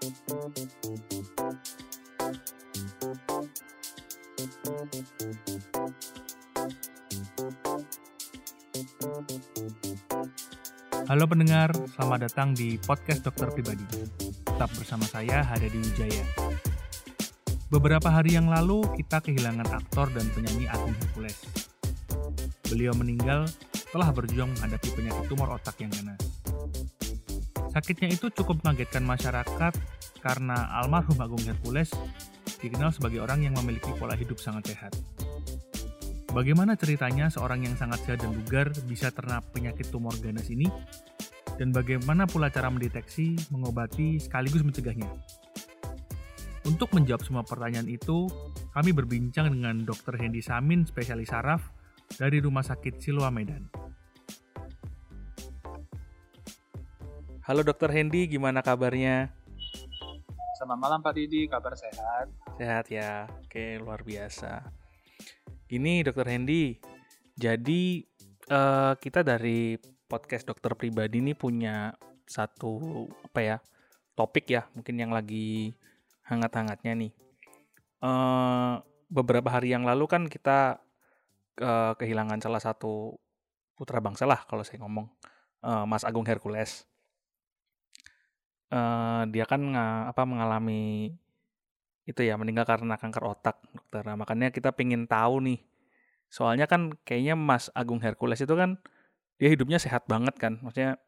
Halo pendengar, selamat datang di podcast Dokter Pribadi. Tetap bersama saya Haryadi Wijaya. Beberapa hari yang lalu kita kehilangan aktor dan penyanyi Agung Hercules. Beliau meninggal setelah berjuang menghadapi penyakit tumor otak yang ganas. Sakitnya itu cukup mengagetkan masyarakat karena almarhum Agung Hercules dikenal sebagai orang yang memiliki pola hidup sangat sehat. Bagaimana ceritanya seorang yang sangat sehat dan bugar bisa terkena penyakit tumor ganas ini? Dan bagaimana pula cara mendeteksi, mengobati, sekaligus mencegahnya? Untuk menjawab semua pertanyaan itu, kami berbincang dengan Dr. Hendy Samin, spesialis saraf dari Rumah Sakit Siloam Medan. Halo Dr. Hendy, gimana kabarnya? Selamat malam Pak Didi, kabar sehat? Sehat ya, oke luar biasa. Gini Dokter Hendy, jadi uh, kita dari podcast dokter pribadi ini punya satu apa ya topik ya mungkin yang lagi hangat-hangatnya nih. Uh, beberapa hari yang lalu kan kita uh, kehilangan salah satu putra bangsa lah kalau saya ngomong uh, Mas Agung Hercules. Uh, dia kan uh, apa mengalami itu ya meninggal karena kanker otak dokter. Nah, makanya kita pengen tahu nih. Soalnya kan kayaknya Mas Agung Hercules itu kan dia hidupnya sehat banget kan. Maksudnya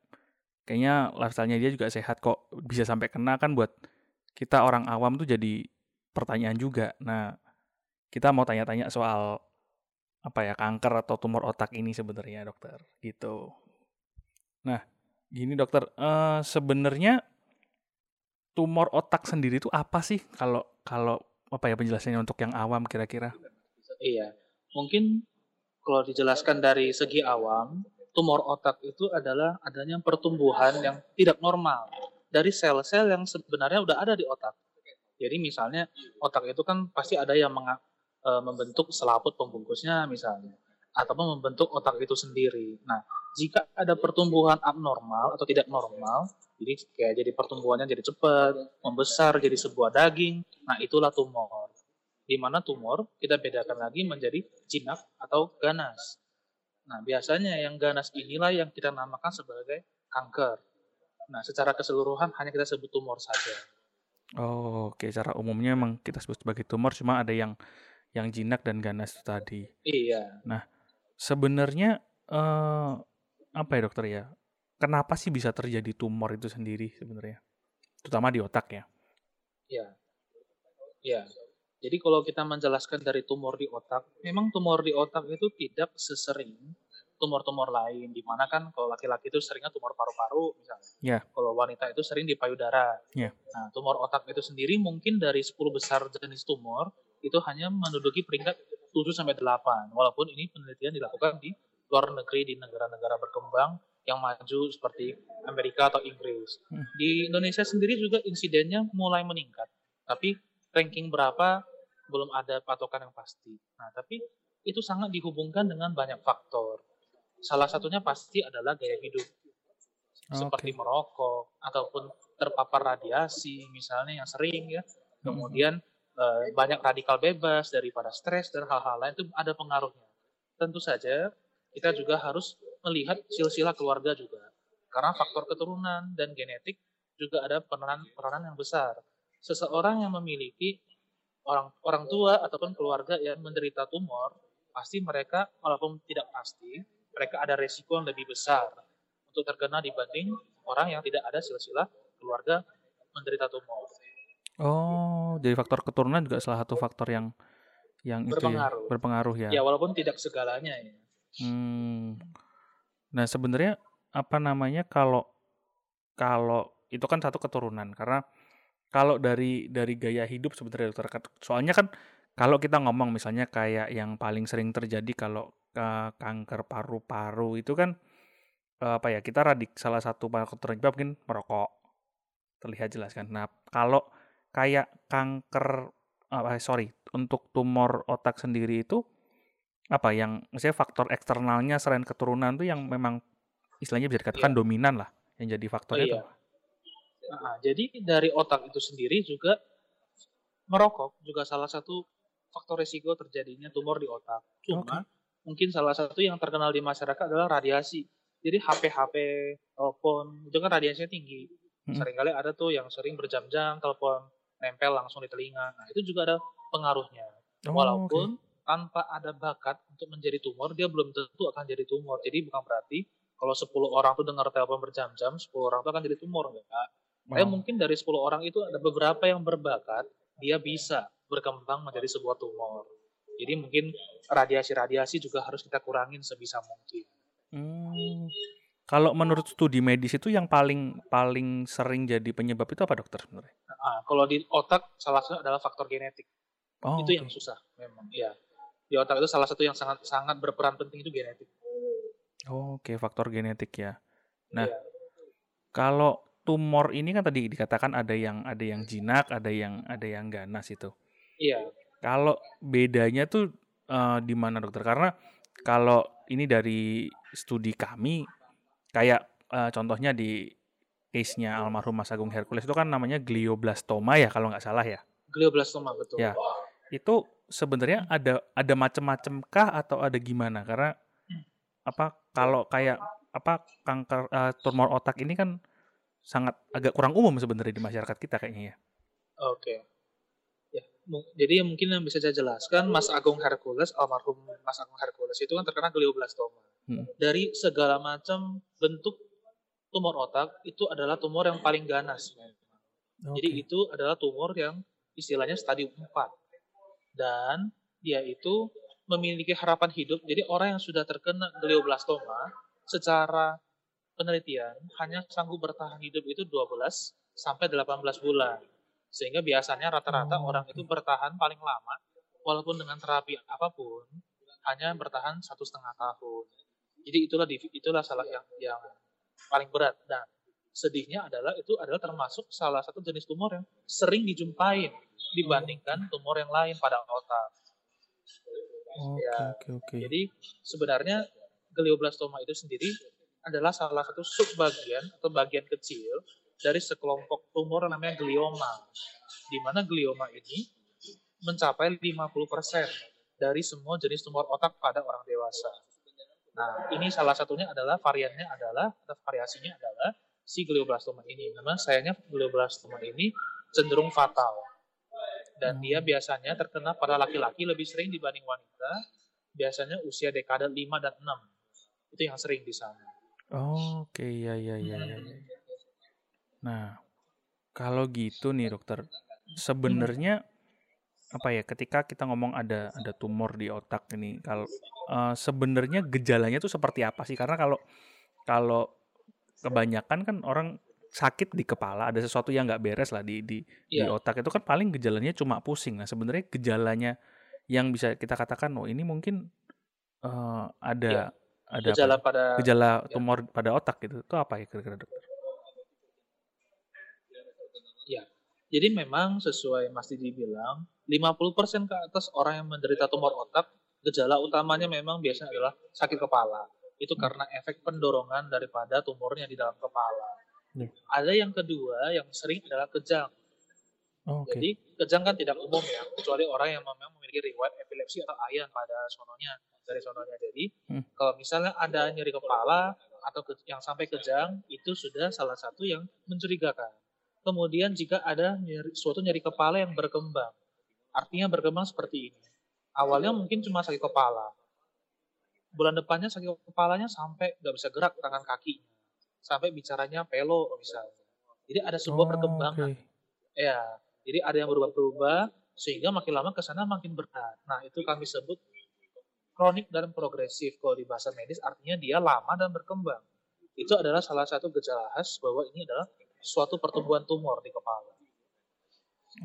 kayaknya lifestyle-nya dia juga sehat kok bisa sampai kena kan buat kita orang awam tuh jadi pertanyaan juga. Nah, kita mau tanya-tanya soal apa ya kanker atau tumor otak ini sebenarnya dokter gitu. Nah, gini dokter, uh, sebenarnya tumor otak sendiri itu apa sih kalau kalau apa ya penjelasannya untuk yang awam kira-kira? Iya, mungkin kalau dijelaskan dari segi awam, tumor otak itu adalah adanya pertumbuhan yang tidak normal dari sel-sel yang sebenarnya udah ada di otak. Jadi misalnya otak itu kan pasti ada yang e, membentuk selaput pembungkusnya misalnya, ataupun membentuk otak itu sendiri. Nah, jika ada pertumbuhan abnormal atau tidak normal, jadi kayak jadi pertumbuhannya jadi cepat, membesar jadi sebuah daging. Nah, itulah tumor. Di mana tumor kita bedakan lagi menjadi jinak atau ganas. Nah, biasanya yang ganas inilah yang kita namakan sebagai kanker. Nah, secara keseluruhan hanya kita sebut tumor saja. Oh, oke. Cara umumnya memang kita sebut sebagai tumor, cuma ada yang yang jinak dan ganas tadi. Iya. Nah, sebenarnya eh, apa ya dokter ya? kenapa sih bisa terjadi tumor itu sendiri sebenarnya? Terutama di otak ya. Ya. Ya. Jadi kalau kita menjelaskan dari tumor di otak, memang tumor di otak itu tidak sesering tumor-tumor lain. Di mana kan kalau laki-laki itu seringnya tumor paru-paru misalnya. Yeah. Kalau wanita itu sering di payudara. Yeah. Nah, tumor otak itu sendiri mungkin dari 10 besar jenis tumor itu hanya menduduki peringkat 7 sampai 8. Walaupun ini penelitian dilakukan di luar negeri di negara-negara berkembang yang maju seperti Amerika atau Inggris. Hmm. Di Indonesia sendiri juga insidennya mulai meningkat. Tapi ranking berapa belum ada patokan yang pasti. Nah, tapi itu sangat dihubungkan dengan banyak faktor. Salah satunya pasti adalah gaya hidup. Seperti okay. merokok ataupun terpapar radiasi misalnya yang sering ya. Hmm. Kemudian hmm. banyak radikal bebas daripada stres dan hal-hal lain itu ada pengaruhnya. Tentu saja kita juga harus melihat silsilah keluarga juga. Karena faktor keturunan dan genetik juga ada peranan peranan yang besar. Seseorang yang memiliki orang orang tua ataupun keluarga yang menderita tumor, pasti mereka walaupun tidak pasti, mereka ada resiko yang lebih besar untuk terkena dibanding orang yang tidak ada silsilah keluarga menderita tumor. Oh, jadi faktor keturunan juga salah satu faktor yang yang berpengaruh. itu ya, berpengaruh ya. Ya, walaupun tidak segalanya ya. Hmm. Nah, sebenarnya apa namanya kalau kalau itu kan satu keturunan karena kalau dari dari gaya hidup sebenarnya dokter soalnya kan kalau kita ngomong misalnya kayak yang paling sering terjadi kalau uh, kanker paru-paru itu kan uh, apa ya kita radik salah satu faktor penyebab mungkin merokok terlihat jelas kan. Nah kalau kayak kanker uh, sorry untuk tumor otak sendiri itu apa yang misalnya faktor eksternalnya selain keturunan tuh yang memang istilahnya bisa dikatakan yeah. dominan lah yang jadi faktornya oh, iya. Nah, jadi dari otak itu sendiri juga merokok juga salah satu faktor risiko terjadinya tumor di otak. Cuma okay. mungkin salah satu yang terkenal di masyarakat adalah radiasi. Jadi HP-HP, telepon itu kan radiasinya tinggi. Hmm. Seringkali ada tuh yang sering berjam-jam telepon nempel langsung di telinga. Nah, itu juga ada pengaruhnya. Oh, Walaupun okay. Tanpa ada bakat untuk menjadi tumor, dia belum tentu akan jadi tumor. Jadi bukan berarti kalau 10 orang tuh dengar telepon berjam-jam, 10 orang tuh akan jadi tumor enggak. Tapi mungkin dari 10 orang itu ada beberapa yang berbakat, dia bisa berkembang menjadi sebuah tumor. Jadi mungkin radiasi-radiasi juga harus kita kurangin sebisa mungkin. Hmm. Kalau menurut studi medis itu yang paling paling sering jadi penyebab itu apa dokter sebenarnya? Nah, kalau di otak salah satu adalah faktor genetik. Oh, itu okay. yang susah memang. Ya. Di otak itu salah satu yang sangat sangat berperan penting itu genetik. Oh, Oke, okay. faktor genetik ya. Nah, ya. kalau tumor ini kan tadi dikatakan ada yang ada yang jinak, ada yang ada yang ganas itu. Iya. Kalau bedanya tuh uh, di mana dokter? Karena kalau ini dari studi kami kayak uh, contohnya di case-nya almarhum Mas Agung Hercules itu kan namanya glioblastoma ya kalau nggak salah ya. Glioblastoma betul. Ya. Itu sebenarnya ada ada macam-macam kah atau ada gimana? Karena apa kalau kayak apa kanker uh, tumor otak ini kan sangat agak kurang umum sebenarnya di masyarakat kita kayaknya ya. Oke. Ya, jadi yang mungkin yang bisa saya jelaskan Mas Agung Hercules, almarhum Mas Agung Hercules itu kan terkena glioblastoma. Hmm. Dari segala macam bentuk tumor otak itu adalah tumor yang paling ganas. Okay. Jadi itu adalah tumor yang istilahnya stadium 4. Dan dia itu memiliki harapan hidup. Jadi orang yang sudah terkena glioblastoma secara penelitian hanya sanggup bertahan hidup itu 12 sampai 18 bulan. Sehingga biasanya rata-rata oh, orang itu bertahan paling lama walaupun dengan terapi apa pun hanya bertahan satu setengah tahun. Jadi itulah itulah salah yang yang paling berat. Dan sedihnya adalah itu adalah termasuk salah satu jenis tumor yang sering dijumpai dibandingkan tumor yang lain pada otak. Ya, okay, okay. Jadi sebenarnya glioblastoma itu sendiri adalah salah satu subbagian atau bagian kecil dari sekelompok tumor namanya glioma. Di mana glioma ini mencapai 50% dari semua jenis tumor otak pada orang dewasa. Nah, ini salah satunya adalah variannya adalah atau variasinya adalah si glioblastoma ini. Memang sayangnya glioblastoma ini cenderung fatal. Dan dia biasanya terkena pada laki-laki lebih sering dibanding wanita. Biasanya usia dekade 5 dan 6. Itu yang sering di sana. Oh, oke okay. ya ya ya ya. Nah, kalau gitu nih dokter, sebenarnya apa ya ketika kita ngomong ada ada tumor di otak ini kalau uh, sebenarnya gejalanya tuh seperti apa sih karena kalau kalau kebanyakan kan orang sakit di kepala ada sesuatu yang nggak beres lah di di, yeah. di iya. otak itu kan paling gejalanya cuma pusing nah sebenarnya gejalanya yang bisa kita katakan oh ini mungkin uh, ada yeah. ada gejala apa? pada gejala iya. tumor yeah. pada otak gitu itu apa ya kira-kira dokter? Ya, jadi memang sesuai Mas Didi bilang 50% ke atas orang yang menderita tumor otak, gejala utamanya memang biasanya adalah sakit kepala. Itu hmm. karena efek pendorongan daripada tumornya di dalam kepala. Hmm. Ada yang kedua yang sering adalah kejang. Oh, okay. Jadi kejang kan tidak umum ya, kecuali orang yang memang memiliki riwayat epilepsi atau ayan pada sononya dari sononya. Jadi hmm. kalau misalnya ada nyeri kepala atau ke, yang sampai kejang, itu sudah salah satu yang mencurigakan. Kemudian jika ada nyeri, suatu nyeri kepala yang berkembang, Artinya berkembang seperti ini. Awalnya mungkin cuma sakit kepala. Bulan depannya sakit kepalanya sampai nggak bisa gerak tangan kaki, Sampai bicaranya pelo misalnya. Jadi ada sebuah oh, perkembangan. Okay. Ya, jadi ada yang berubah-berubah sehingga makin lama ke sana makin berat. Nah, itu kami sebut kronik dan progresif kalau di bahasa medis artinya dia lama dan berkembang. Itu adalah salah satu gejala khas bahwa ini adalah suatu pertumbuhan tumor di kepala.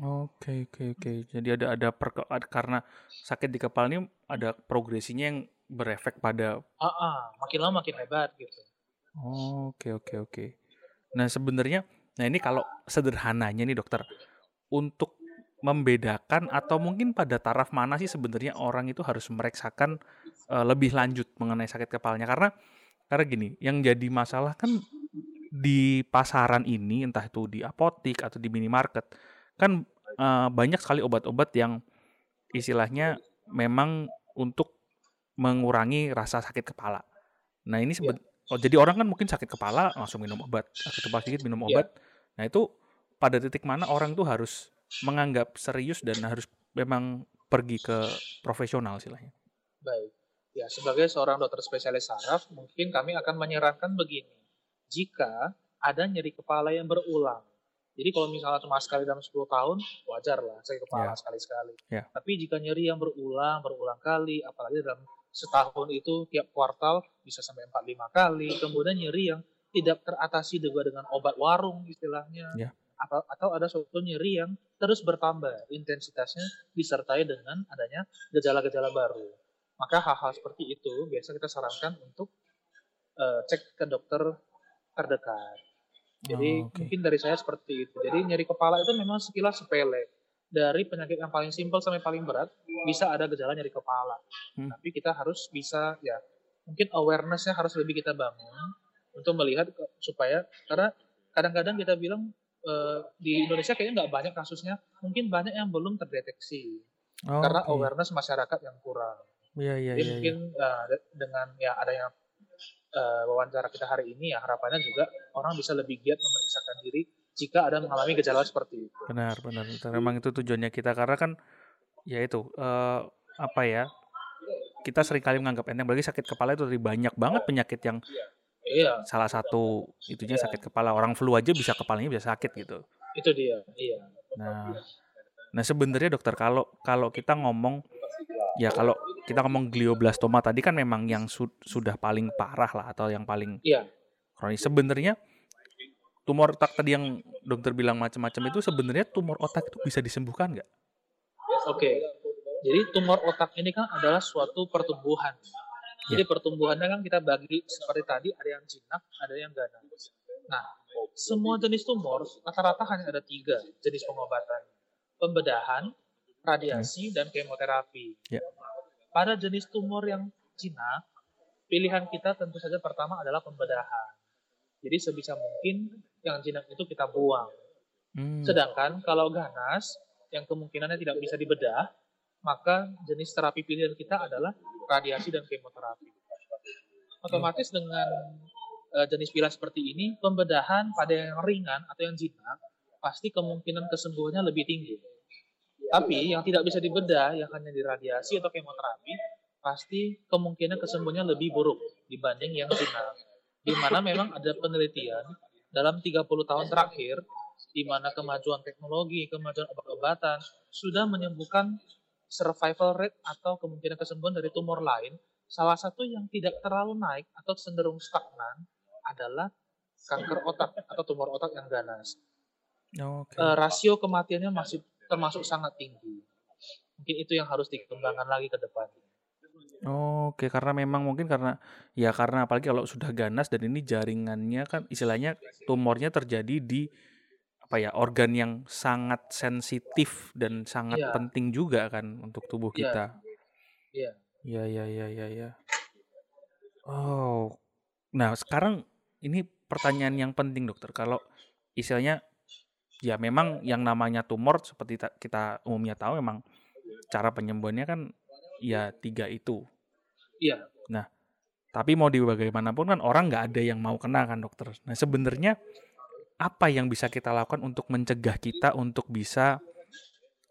Oke oke oke. Jadi ada ada per, karena sakit di kepala ini ada progresinya yang berefek pada Ah, ah, makin lama makin hebat gitu. Oke oke oke. Nah sebenarnya, nah ini kalau sederhananya nih dokter, untuk membedakan atau mungkin pada taraf mana sih sebenarnya orang itu harus mereksakan uh, lebih lanjut mengenai sakit kepalanya karena karena gini, yang jadi masalah kan di pasaran ini entah itu di apotik atau di minimarket kan uh, banyak sekali obat-obat yang istilahnya memang untuk mengurangi rasa sakit kepala. Nah ini yeah. Oh, jadi orang kan mungkin sakit kepala langsung minum obat, sakit kepala sedikit minum iya. obat. Yeah. Nah itu pada titik mana orang tuh harus menganggap serius dan harus memang pergi ke profesional istilahnya. Baik. Ya, sebagai seorang dokter spesialis saraf, mungkin kami akan menyarankan begini. Jika ada nyeri kepala yang berulang, jadi kalau misalnya cuma sekali dalam 10 tahun, wajar lah sakit kepala yeah. sekali-sekali. Yeah. Tapi jika nyeri yang berulang, berulang kali, apalagi dalam setahun itu tiap kuartal bisa sampai 4-5 kali, kemudian nyeri yang tidak teratasi juga dengan obat warung istilahnya, yeah. atau, atau ada suatu nyeri yang terus bertambah intensitasnya disertai dengan adanya gejala-gejala baru. Maka hal-hal seperti itu biasa kita sarankan untuk uh, cek ke dokter terdekat. Jadi oh, okay. mungkin dari saya seperti itu. Jadi nyeri kepala itu memang sekilas sepele. Dari penyakit yang paling simpel sampai paling berat bisa ada gejala nyeri kepala. Hmm. Tapi kita harus bisa ya mungkin awarenessnya harus lebih kita bangun untuk melihat supaya karena kadang-kadang kita bilang uh, di Indonesia kayaknya nggak banyak kasusnya, mungkin banyak yang belum terdeteksi oh, karena okay. awareness masyarakat yang kurang. Iya iya. Jadi ya, mungkin ya. Uh, dengan ya adanya uh, wawancara kita hari ini ya harapannya juga orang bisa lebih giat memeriksakan diri jika ada mengalami gejala seperti itu. Benar, benar. Memang itu tujuannya kita karena kan ya itu uh, apa ya? Kita sering kali menganggap enteng bagi sakit kepala itu dari banyak banget penyakit yang Iya. Salah satu itunya iya. sakit kepala. Orang flu aja bisa kepalanya bisa sakit gitu. Itu dia. Iya. Nah, nah sebenarnya dokter kalau kalau kita ngomong ya kalau kita ngomong glioblastoma tadi kan memang yang su sudah paling parah lah atau yang paling iya. kronis. Sebenarnya tumor otak tadi yang dokter bilang macam-macam itu sebenarnya tumor otak itu bisa disembuhkan nggak? Oke. Jadi tumor otak ini kan adalah suatu pertumbuhan. Jadi yeah. pertumbuhannya kan kita bagi seperti tadi ada yang jinak, ada yang ganas. Nah, semua jenis tumor rata-rata hanya ada tiga jenis pengobatan: pembedahan, radiasi, yeah. dan kemoterapi. Yeah pada jenis tumor yang jinak, pilihan kita tentu saja pertama adalah pembedahan. Jadi sebisa mungkin yang jinak itu kita buang. Hmm. Sedangkan kalau ganas, yang kemungkinannya tidak bisa dibedah, maka jenis terapi pilihan kita adalah radiasi dan kemoterapi. Otomatis dengan uh, jenis pilihan seperti ini, pembedahan pada yang ringan atau yang jinak, pasti kemungkinan kesembuhannya lebih tinggi. Tapi yang tidak bisa dibedah, yang hanya diradiasi atau kemoterapi, pasti kemungkinan kesembuhannya lebih buruk dibanding yang jinak. Di mana memang ada penelitian dalam 30 tahun terakhir, di mana kemajuan teknologi, kemajuan obat-obatan sudah menyembuhkan survival rate atau kemungkinan kesembuhan dari tumor lain. Salah satu yang tidak terlalu naik atau cenderung stagnan adalah kanker otak atau tumor otak yang ganas. Okay. Uh, rasio kematiannya masih termasuk sangat tinggi. Mungkin itu yang harus dikembangkan lagi ke depan. Oke, karena memang mungkin karena ya karena apalagi kalau sudah ganas dan ini jaringannya kan istilahnya tumornya terjadi di apa ya organ yang sangat sensitif dan sangat ya. penting juga kan untuk tubuh iya. kita. Iya. Iya iya iya iya ya. Oh. Nah, sekarang ini pertanyaan yang penting dokter. Kalau istilahnya ya memang yang namanya tumor seperti kita umumnya tahu memang cara penyembuhannya kan ya tiga itu. Iya. Nah, tapi mau di bagaimanapun kan orang nggak ada yang mau kena kan dokter. Nah sebenarnya apa yang bisa kita lakukan untuk mencegah kita untuk bisa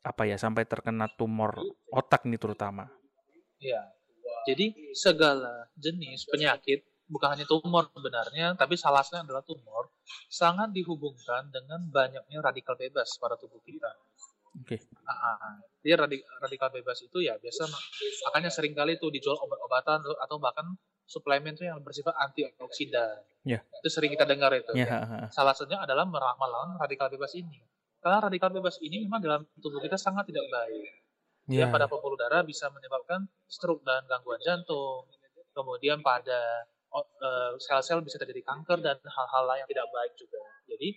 apa ya sampai terkena tumor otak ini terutama? Iya. Jadi segala jenis penyakit bukan hanya tumor sebenarnya, tapi salah satunya adalah tumor, sangat dihubungkan dengan banyaknya radikal bebas pada tubuh kita. Oke. Okay. Nah, jadi radikal bebas itu ya biasa makanya sering kali itu dijual obat-obatan atau bahkan suplemen itu yang bersifat antioksidan. Yeah. Itu sering kita dengar itu. Yeah. Ya. Salah satunya adalah melawan radikal bebas ini. Karena radikal bebas ini memang dalam tubuh kita sangat tidak baik. Dia yeah. pada pembuluh darah bisa menyebabkan stroke dan gangguan jantung. Kemudian pada Eh, sel-sel bisa terjadi kanker dan hal-hal lain yang tidak baik juga. Jadi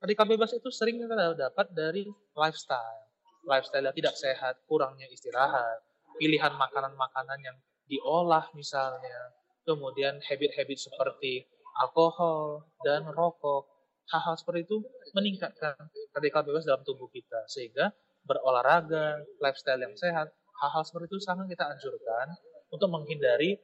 radikal bebas itu sering kita dapat dari lifestyle, lifestyle yang tidak sehat, kurangnya istirahat, pilihan makanan-makanan yang diolah misalnya, kemudian habit-habit seperti alkohol, dan rokok. Hal-hal seperti itu meningkatkan radikal bebas dalam tubuh kita. Sehingga berolahraga, lifestyle yang sehat, hal-hal seperti itu sangat kita anjurkan untuk menghindari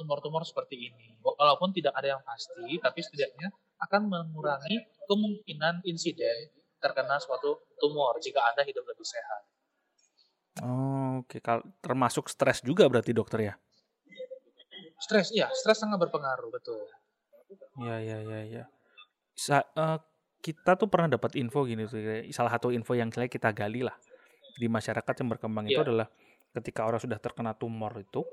tumor-tumor seperti ini. Walaupun tidak ada yang pasti, tapi setidaknya akan mengurangi kemungkinan insiden terkena suatu tumor jika Anda hidup lebih sehat. Oh, oke. Okay. Termasuk stres juga berarti dokter ya? Stres, iya. Stres sangat berpengaruh, betul. Iya, iya, iya. Ya. Sa uh, kita tuh pernah dapat info gini tuh. Salah satu info yang kita gali lah di masyarakat yang berkembang yeah. itu iya. adalah ketika orang sudah terkena tumor itu,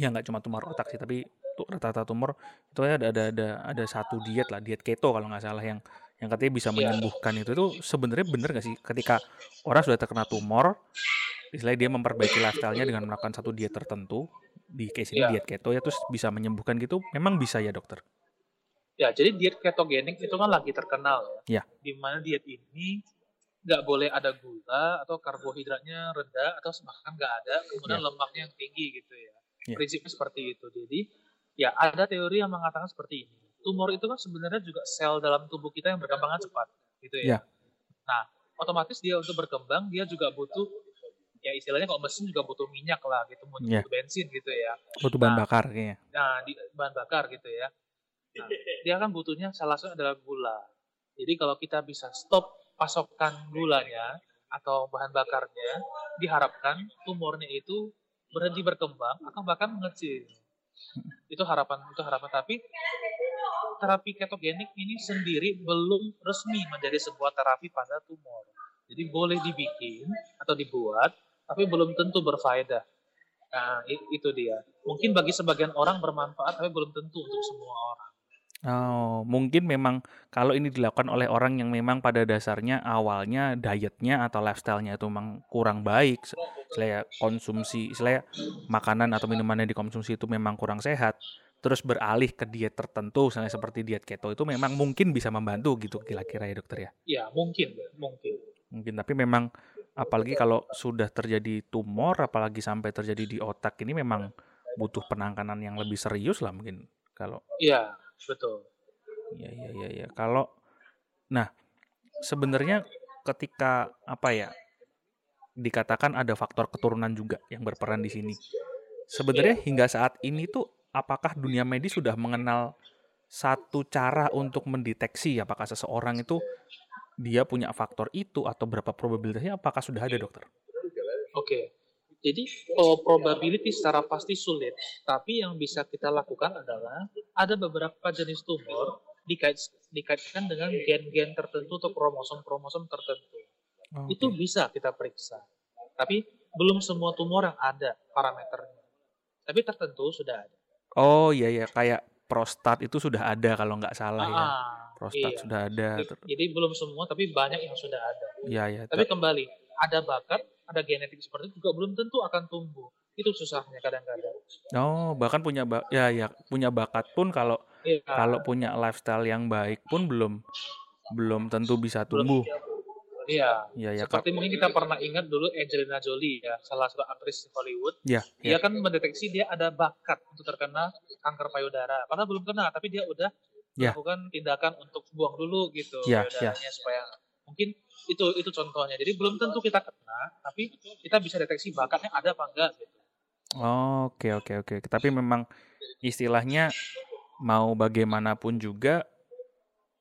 ya nggak cuma tumor otak sih, tapi rata-rata tumor itu ada ada ada ada satu diet lah, diet keto kalau nggak salah yang yang katanya bisa iya. menyembuhkan itu itu sebenarnya benar nggak sih ketika orang sudah terkena tumor istilahnya dia memperbaiki lifestyle-nya dengan melakukan satu diet tertentu di case ini ya. diet keto ya terus bisa menyembuhkan gitu memang bisa ya dokter ya jadi diet ketogenik itu kan lagi terkenal ya, ya. di mana diet ini nggak boleh ada gula atau karbohidratnya rendah atau bahkan nggak ada kemudian ya. lemaknya yang tinggi gitu ya. ya prinsipnya seperti itu jadi ya ada teori yang mengatakan seperti ini tumor itu kan sebenarnya juga sel dalam tubuh kita yang berkembang cepat, gitu ya. Yeah. Nah, otomatis dia untuk berkembang dia juga butuh ya istilahnya kalau mesin juga butuh minyak lah gitu, butuh yeah. bensin gitu ya. Butuh bahan nah, bakar kayaknya. Nah, di, bahan bakar gitu ya. Nah, dia kan butuhnya salah satunya adalah gula. Jadi kalau kita bisa stop pasokan gulanya atau bahan bakarnya, diharapkan tumornya itu berhenti berkembang atau bahkan mengecil. Itu harapan itu harapan tapi terapi ketogenik ini sendiri belum resmi menjadi sebuah terapi pada tumor. Jadi boleh dibikin atau dibuat, tapi belum tentu berfaedah. Nah, itu dia. Mungkin bagi sebagian orang bermanfaat, tapi belum tentu untuk semua orang. Oh, mungkin memang kalau ini dilakukan oleh orang yang memang pada dasarnya awalnya dietnya atau lifestyle-nya itu memang kurang baik, selain konsumsi, selain makanan atau minuman yang dikonsumsi itu memang kurang sehat, terus beralih ke diet tertentu misalnya seperti diet keto itu memang mungkin bisa membantu gitu kira-kira ya dokter ya? Ya mungkin, mungkin. Mungkin tapi memang apalagi kalau sudah terjadi tumor apalagi sampai terjadi di otak ini memang butuh penanganan yang lebih serius lah mungkin kalau. Iya betul. Iya iya iya ya. Kalau nah sebenarnya ketika apa ya dikatakan ada faktor keturunan juga yang berperan di sini. Sebenarnya hingga saat ini tuh apakah dunia medis sudah mengenal satu cara untuk mendeteksi apakah seseorang itu dia punya faktor itu atau berapa probabilitasnya apakah sudah ada dokter? Oke. Okay. Jadi oh, probability secara pasti sulit, tapi yang bisa kita lakukan adalah ada beberapa jenis tumor dikait, dikaitkan dengan gen-gen tertentu atau kromosom-kromosom tertentu. Okay. Itu bisa kita periksa. Tapi belum semua tumor yang ada parameternya. Tapi tertentu sudah ada. Oh iya iya kayak prostat itu sudah ada kalau nggak salah ya. ah, ya. Prostat iya. sudah ada. Jadi, jadi belum semua tapi banyak yang sudah ada. Iya iya. Tapi kembali ada bakat, ada genetik seperti itu juga belum tentu akan tumbuh. Itu susahnya kadang-kadang. Oh bahkan punya ba ya ya punya bakat pun kalau iya. kalau punya lifestyle yang baik pun belum belum tentu bisa tumbuh. Iya. Iya, ya, Seperti mungkin kita pernah ingat dulu Angelina Jolie ya, salah satu aktris Hollywood. Iya. Dia ya. kan mendeteksi dia ada bakat untuk terkena kanker payudara. Padahal belum kena, tapi dia udah ya. melakukan tindakan untuk buang dulu gitu ya, payudaranya ya. supaya mungkin itu itu contohnya. Jadi belum tentu kita kena, tapi kita bisa deteksi bakatnya ada apa enggak gitu. Oh, oke oke oke. Tapi memang istilahnya mau bagaimanapun juga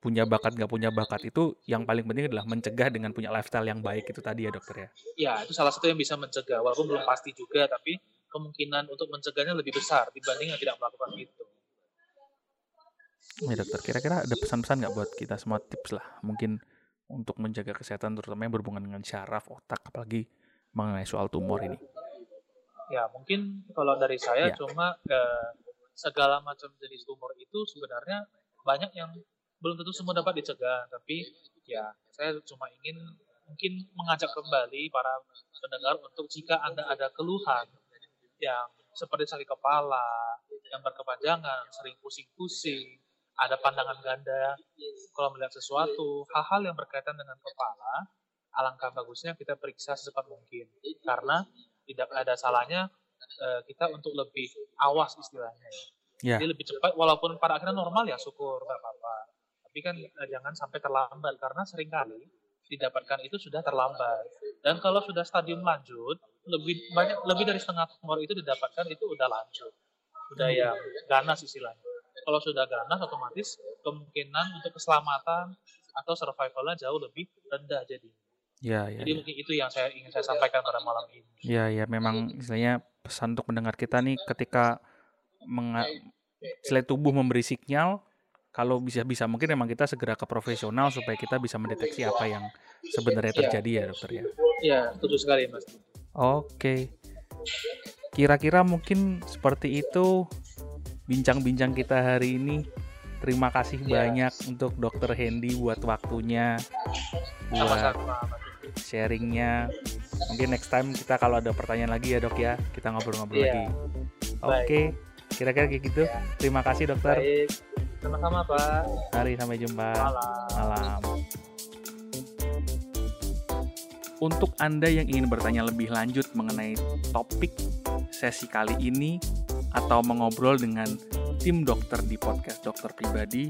punya bakat nggak punya bakat itu yang paling penting adalah mencegah dengan punya lifestyle yang baik itu tadi ya dokter ya. Ya itu salah satu yang bisa mencegah walaupun belum pasti juga tapi kemungkinan untuk mencegahnya lebih besar dibanding yang tidak melakukan itu. Ya dokter kira-kira ada pesan-pesan nggak buat kita semua tips lah mungkin untuk menjaga kesehatan terutama yang berhubungan dengan syaraf otak apalagi mengenai soal tumor ini. Ya mungkin kalau dari saya ya. cuma eh, segala macam jenis tumor itu sebenarnya banyak yang belum tentu semua dapat dicegah tapi ya saya cuma ingin mungkin mengajak kembali para pendengar untuk jika anda ada keluhan yang seperti sakit kepala yang berkepanjangan sering pusing-pusing ada pandangan ganda kalau melihat sesuatu hal-hal yang berkaitan dengan kepala alangkah bagusnya kita periksa secepat mungkin karena tidak ada salahnya eh, kita untuk lebih awas istilahnya ya Yeah. Jadi lebih cepat, walaupun pada akhirnya normal ya syukur nggak apa-apa. Tapi kan eh, jangan sampai terlambat karena sering kali didapatkan itu sudah terlambat. Dan kalau sudah stadium lanjut, lebih banyak lebih dari setengah tumor itu didapatkan itu udah lanjut, udah yang ganas istilahnya. Kalau sudah ganas, otomatis kemungkinan untuk keselamatan atau survivalnya jauh lebih rendah jadi. Ya, ya, Jadi ya. mungkin itu yang saya ingin saya sampaikan pada malam ini. Ya, ya, memang istilahnya pesan untuk mendengar kita nih ketika selain tubuh memberi sinyal, kalau bisa-bisa mungkin memang kita segera ke profesional supaya kita bisa mendeteksi apa yang sebenarnya iya. terjadi ya, ya dokter ya. Iya, betul sekali mas. Oke, kira-kira mungkin seperti itu bincang-bincang kita hari ini. Terima kasih ya. banyak untuk Dokter Hendy buat waktunya, buat sharingnya. Mungkin next time kita kalau ada pertanyaan lagi ya dok ya, kita ngobrol-ngobrol ya. lagi. Oke, kira-kira kayak gitu. Ya. Terima kasih dokter. Baik. Sama-sama Pak. Mari sampai jumpa. Malam. Malam. Untuk Anda yang ingin bertanya lebih lanjut mengenai topik sesi kali ini atau mengobrol dengan tim dokter di podcast dokter pribadi,